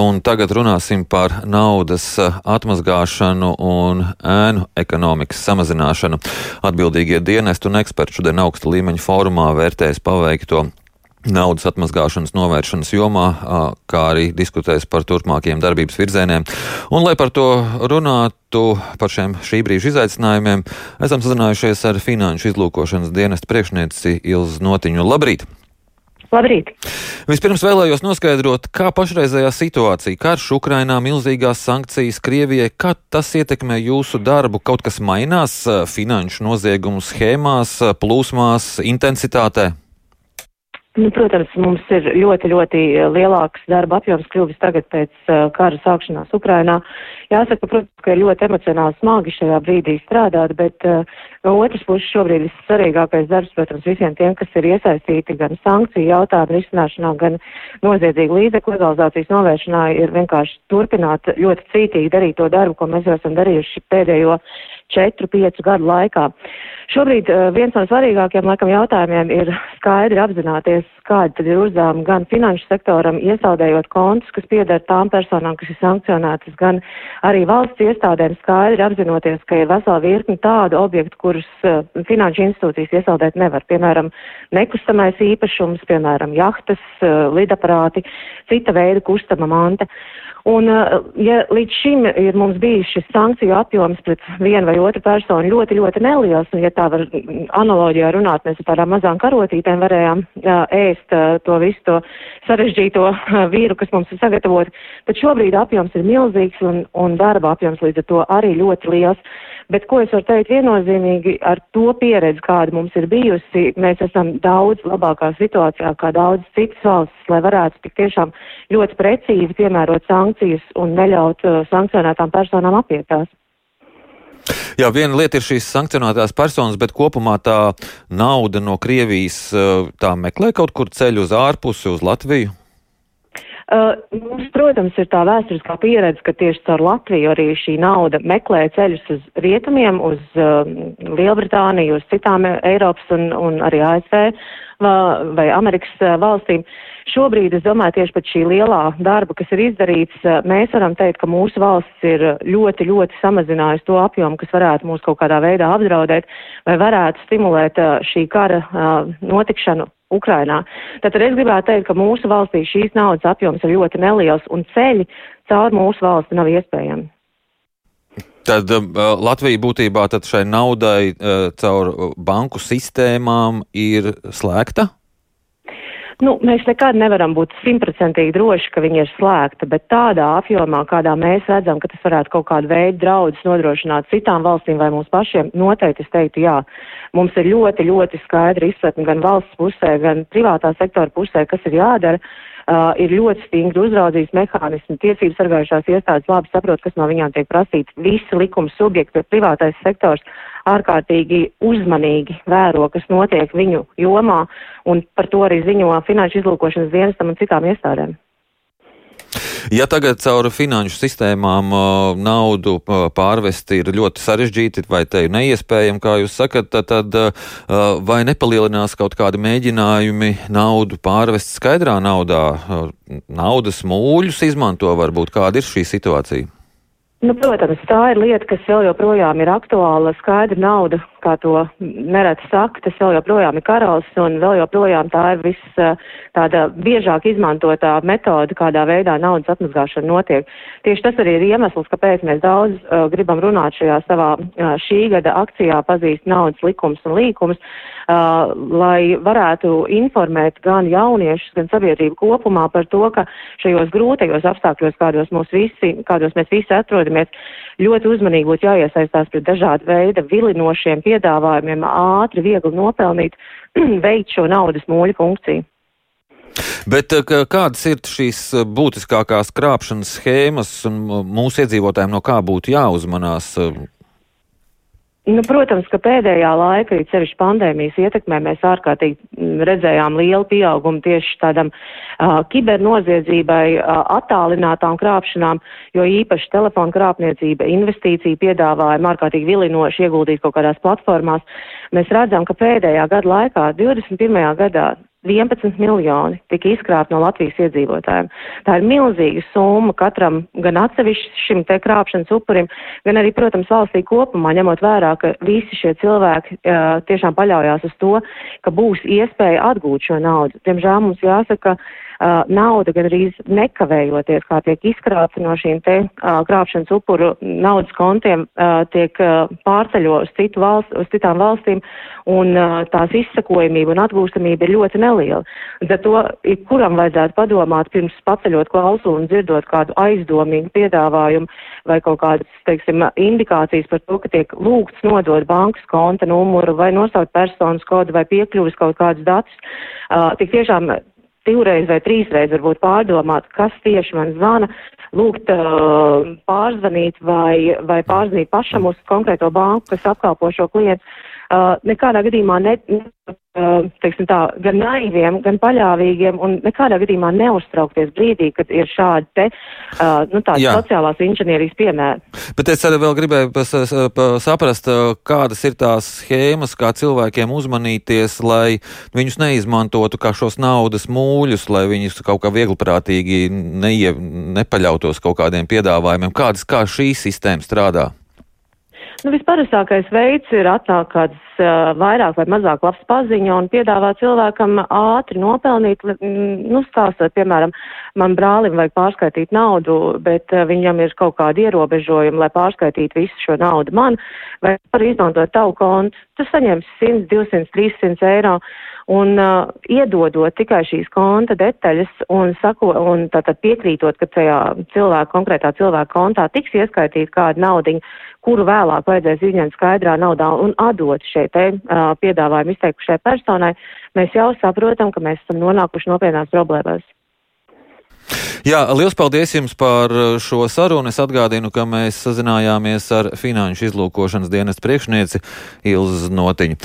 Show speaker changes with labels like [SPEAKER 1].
[SPEAKER 1] Un tagad runāsim par naudas atmazgāšanu un ēnu ekonomikas samazināšanu. Atbildīgie dienesti un eksperti šodien augsta līmeņa fórumā vērtēs paveikto naudas atmazgāšanas novēršanas jomā, kā arī diskutēs par turpmākiem darbības virzieniem. Un, lai par to runātu, par šiem šī brīža izaicinājumiem, esam sazinājušies ar Finanšu izlūkošanas dienesta priekšnieci Ilzu Notiņu. Labrīt!
[SPEAKER 2] Labrīt!
[SPEAKER 1] Vispirms vēlējos noskaidrot, kā pašreizējā situācija, karš Ukrainā, milzīgās sankcijas Krievijai, kā tas ietekmē jūsu darbu, kaut kas mainās finanšu noziegumu schēmās, plūsmās, intensitātē?
[SPEAKER 2] Nu, protams, mums ir ļoti, ļoti lielāks darba apjoms kļuvis tagad pēc uh, kara sākšanās Ukrainā. Jāsaka, protams, ka ir ļoti emocionāli smagi šajā brīdī strādāt, bet uh, no otras puses šobrīd vissvarīgākais darbs, protams, visiem tiem, kas ir iesaistīti gan sankciju jautājumu risināšanā, gan noziedzīgu līdzekļu legalizācijas novēršanā, ir vienkārši turpināt ļoti cītīgi darīt to darbu, ko mēs jau esam darījuši pēdējo 4-5 gadu laikā. Šobrīd uh, viens no svarīgākajiem laikam jautājumiem ir skaidri apzināties, kāda tad ir uzdevuma gan finanšu sektoram, iesaldējot kontus, kas pieder tām personām, kas ir sankcionētas, gan arī valsts iestādēm skaidri apzinoties, ka ir vesela virkni tādu objektu, kurus uh, finanšu institūcijas iesaldēt nevar. Piemēram, nekustamais īpašums, piemēram, jahtas, uh, lidaparāti, cita veida kustama manta. Un, ja līdz šim ir mums bijis šis sankciju apjoms pret vienu vai otru personu ļoti, ļoti neliels, un ja tā var analoģijā runāt, mēs ar tādām mazām karotītēm varējām jā, ēst to visu to sarežģīto vīru, kas mums ir sagatavoti, tad šobrīd apjoms ir milzīgs un, un darba apjoms līdz ar to arī ļoti liels. Bet ko es varu teikt viennozīmīgi ar to pieredzi, kāda mums ir bijusi, mēs esam daudz labākā situācijā kā daudz citas valstis, lai varētu tik tiešām ļoti precīzi piemērot sankcijas un neļaut uh, sankcionētām personām apietās.
[SPEAKER 1] Jā, viena lieta ir šīs sankcionētās personas, bet kopumā tā nauda no Krievijas uh, tā meklē kaut kur ceļu uz ārpusi, uz Latviju.
[SPEAKER 2] Uh, mums, protams, ir tā vēsturiskā pieredze, ka tieši caur Latviju arī šī nauda meklē ceļus uz rietumiem, uz uh, Lielbritāniju, uz citām Eiropas un, un arī ASV vai Amerikas valstīm. Šobrīd, es domāju, tieši pēc šī lielā darba, kas ir izdarīts, mēs varam teikt, ka mūsu valsts ir ļoti, ļoti samazinājusi to apjomu, kas varētu mūs kaut kādā veidā apdraudēt vai varētu stimulēt šī kara notikšanu Ukrainā. Tātad es gribētu teikt, ka mūsu valstī šīs naudas apjoms ir ļoti neliels un ceļi caur mūsu valsti nav iespējami.
[SPEAKER 1] Tad uh, Latvija būtībā tad šai naudai uh, caur banku sistēmām ir slēgta?
[SPEAKER 2] Nu, mēs nekad nevaram būt simtprocentīgi droši, ka viņi ir slēgta, bet tādā apjomā, kādā mēs redzam, ka tas varētu kaut kādu veidu draudus nodrošināt citām valstīm vai mums pašiem, noteikti es teiktu jā. Mums ir ļoti, ļoti skaidra izpratne gan valsts pusē, gan privātā sektora pusē, kas ir jādara. Uh, ir ļoti stingri uzraudzības mehānismi, tiesības sargājušās iestādes labi saprot, kas no viņām tiek prasīts. Visi likuma subjekti, bet privātais sektors ārkārtīgi uzmanīgi vēro, kas notiek viņu jomā, un par to arī ziņo finanšu izlūkošanas dienestam un citām iestādēm.
[SPEAKER 1] Ja tagad caur finanšu sistēmām naudu pārvest ir ļoti sarežģīti vai te ir neiespējami, kā jūs sakat, tad, tad vai nepalielinās kaut kādi mēģinājumi naudu pārvest skaidrā naudā? Naudas mūļus izmanto varbūt kāda ir šī situācija?
[SPEAKER 2] Nu, protams, tā ir lieta, kas vēl joprojām ir aktuāla. Skaidra nauda, kā to nereti saka, tas vēl joprojām ir karalis, un vēl joprojām tā ir viss eh, tāda biežāk izmantotā metode, kādā veidā naudas atmazgāšana notiek. Tieši tas arī ir iemesls, kāpēc mēs daudz uh, gribam runāt šajā savā uh, šī gada akcijā pazīst naudas likums un līkums, uh, lai varētu informēt gan jauniešus, gan sabiedrību kopumā par to, ka šajos grūtajos apstākļos, kādos, visi, kādos mēs visi atrodamies, ļoti uzmanīgi būtu jāiesaistās pret dažādu veidu vilinošiem piedāvājumiem, ātri, viegli nopelnīt, veikt šo naudas mūļu funkciju.
[SPEAKER 1] Bet kādas ir šīs būtiskākās krāpšanas schēmas un mūsu iedzīvotājiem no kā būtu jāuzmanās?
[SPEAKER 2] Nu, protams, ka pēdējā laikā, arī sevišķi pandēmijas ietekmē, mēs ārkārtīgi mm, redzējām lielu pieaugumu tieši tādam uh, kibernoziedzībai, uh, attālinātām krāpšanām, jo īpaši telefonu krāpniecība, investīcija piedāvājumi ārkārtīgi vilinoši ieguldīt kaut kādās platformās. Mēs redzam, ka pēdējā gada laikā, 21. gadā, 11 miljoni tika izkrāpti no Latvijas iedzīvotājiem. Tā ir milzīga summa katram gan atsevišķi šim te krāpšanas upurim, gan arī, protams, valstī kopumā, ņemot vērā, ka visi šie cilvēki uh, tiešām paļaujās uz to, ka būs iespēja atgūt šo naudu. Diemžēl mums jāsaka, ka uh, nauda gan arī nekavējoties, kā tiek izkrāpta no šīm te uh, krāpšanas upuru naudas kontiem, uh, tiek uh, pārceļo uz, citu valst, uz citām valstīm, un uh, tās izsakojamība un atgūstamība ir ļoti neliela. Tad to kuram vajadzētu padomāt pirms paceļot klausulu un dzirdot kādu aizdomīgu piedāvājumu vai kaut kādas, teiksim, indikācijas par to, ka tiek lūgts nodot bankas konta numuru vai nosaukt personas kodu vai piekļuvis kaut kādus datus. Uh, tik tiešām divreiz vai trīsreiz varbūt pārdomāt, kas tieši man zvana, lūgt uh, pārzvanīt vai, vai pārzvanīt pašam uz konkrēto banku, kas apkalpo šo klientu. Uh, nekādā gadījumā ne, uh, teiksim tā, gan naiviem, gan paļāvīgiem un nekādā gadījumā neuztraukties brīdī, kad ir šādi te, uh, nu, tādi Jā. sociālās inženierijas piemēri.
[SPEAKER 1] Bet es arī vēl gribēju pas, saprast, kādas ir tās schēmas, kā cilvēkiem uzmanīties, lai viņus neizmantotu kā šos naudas mūļus, lai viņus kaut kā viegliprātīgi neie, nepaļautos kaut kādiem piedāvājumiem. Kādas, kā šī sistēma strādā?
[SPEAKER 2] Nu, visparastākais veids ir atnākt kāds vairāk vai mazāk labs paziņa un piedāvāt cilvēkam ātri nopelnīt, nu, stāstot, piemēram, man brālim vajag pārskaitīt naudu, bet uh, viņam ir kaut kādi ierobežojumi, lai pārskaitītu visu šo naudu. Man, vai par izmantot tavu kontu, tu saņems 100, 200, 300 eiro. Un uh, iedodot tikai šīs konta detaļas un, sako, un tātad piekrītot, ka tajā cilvēka, konkrētā cilvēka kontā tiks ieskaitīta kāda naudiņa, kuru vēlāk vajadzēs izņemt skaidrā naudā un atdot šai te uh, piedāvājumu izteikušai personai, mēs jau saprotam, ka mēs esam nonākuši nopietnās problēmās.
[SPEAKER 1] Jā, liels paldies jums par šo sarunu. Es atgādinu, ka mēs sazinājāmies ar Finanšu izlūkošanas dienas priekšnieci Ilzu Notiņu.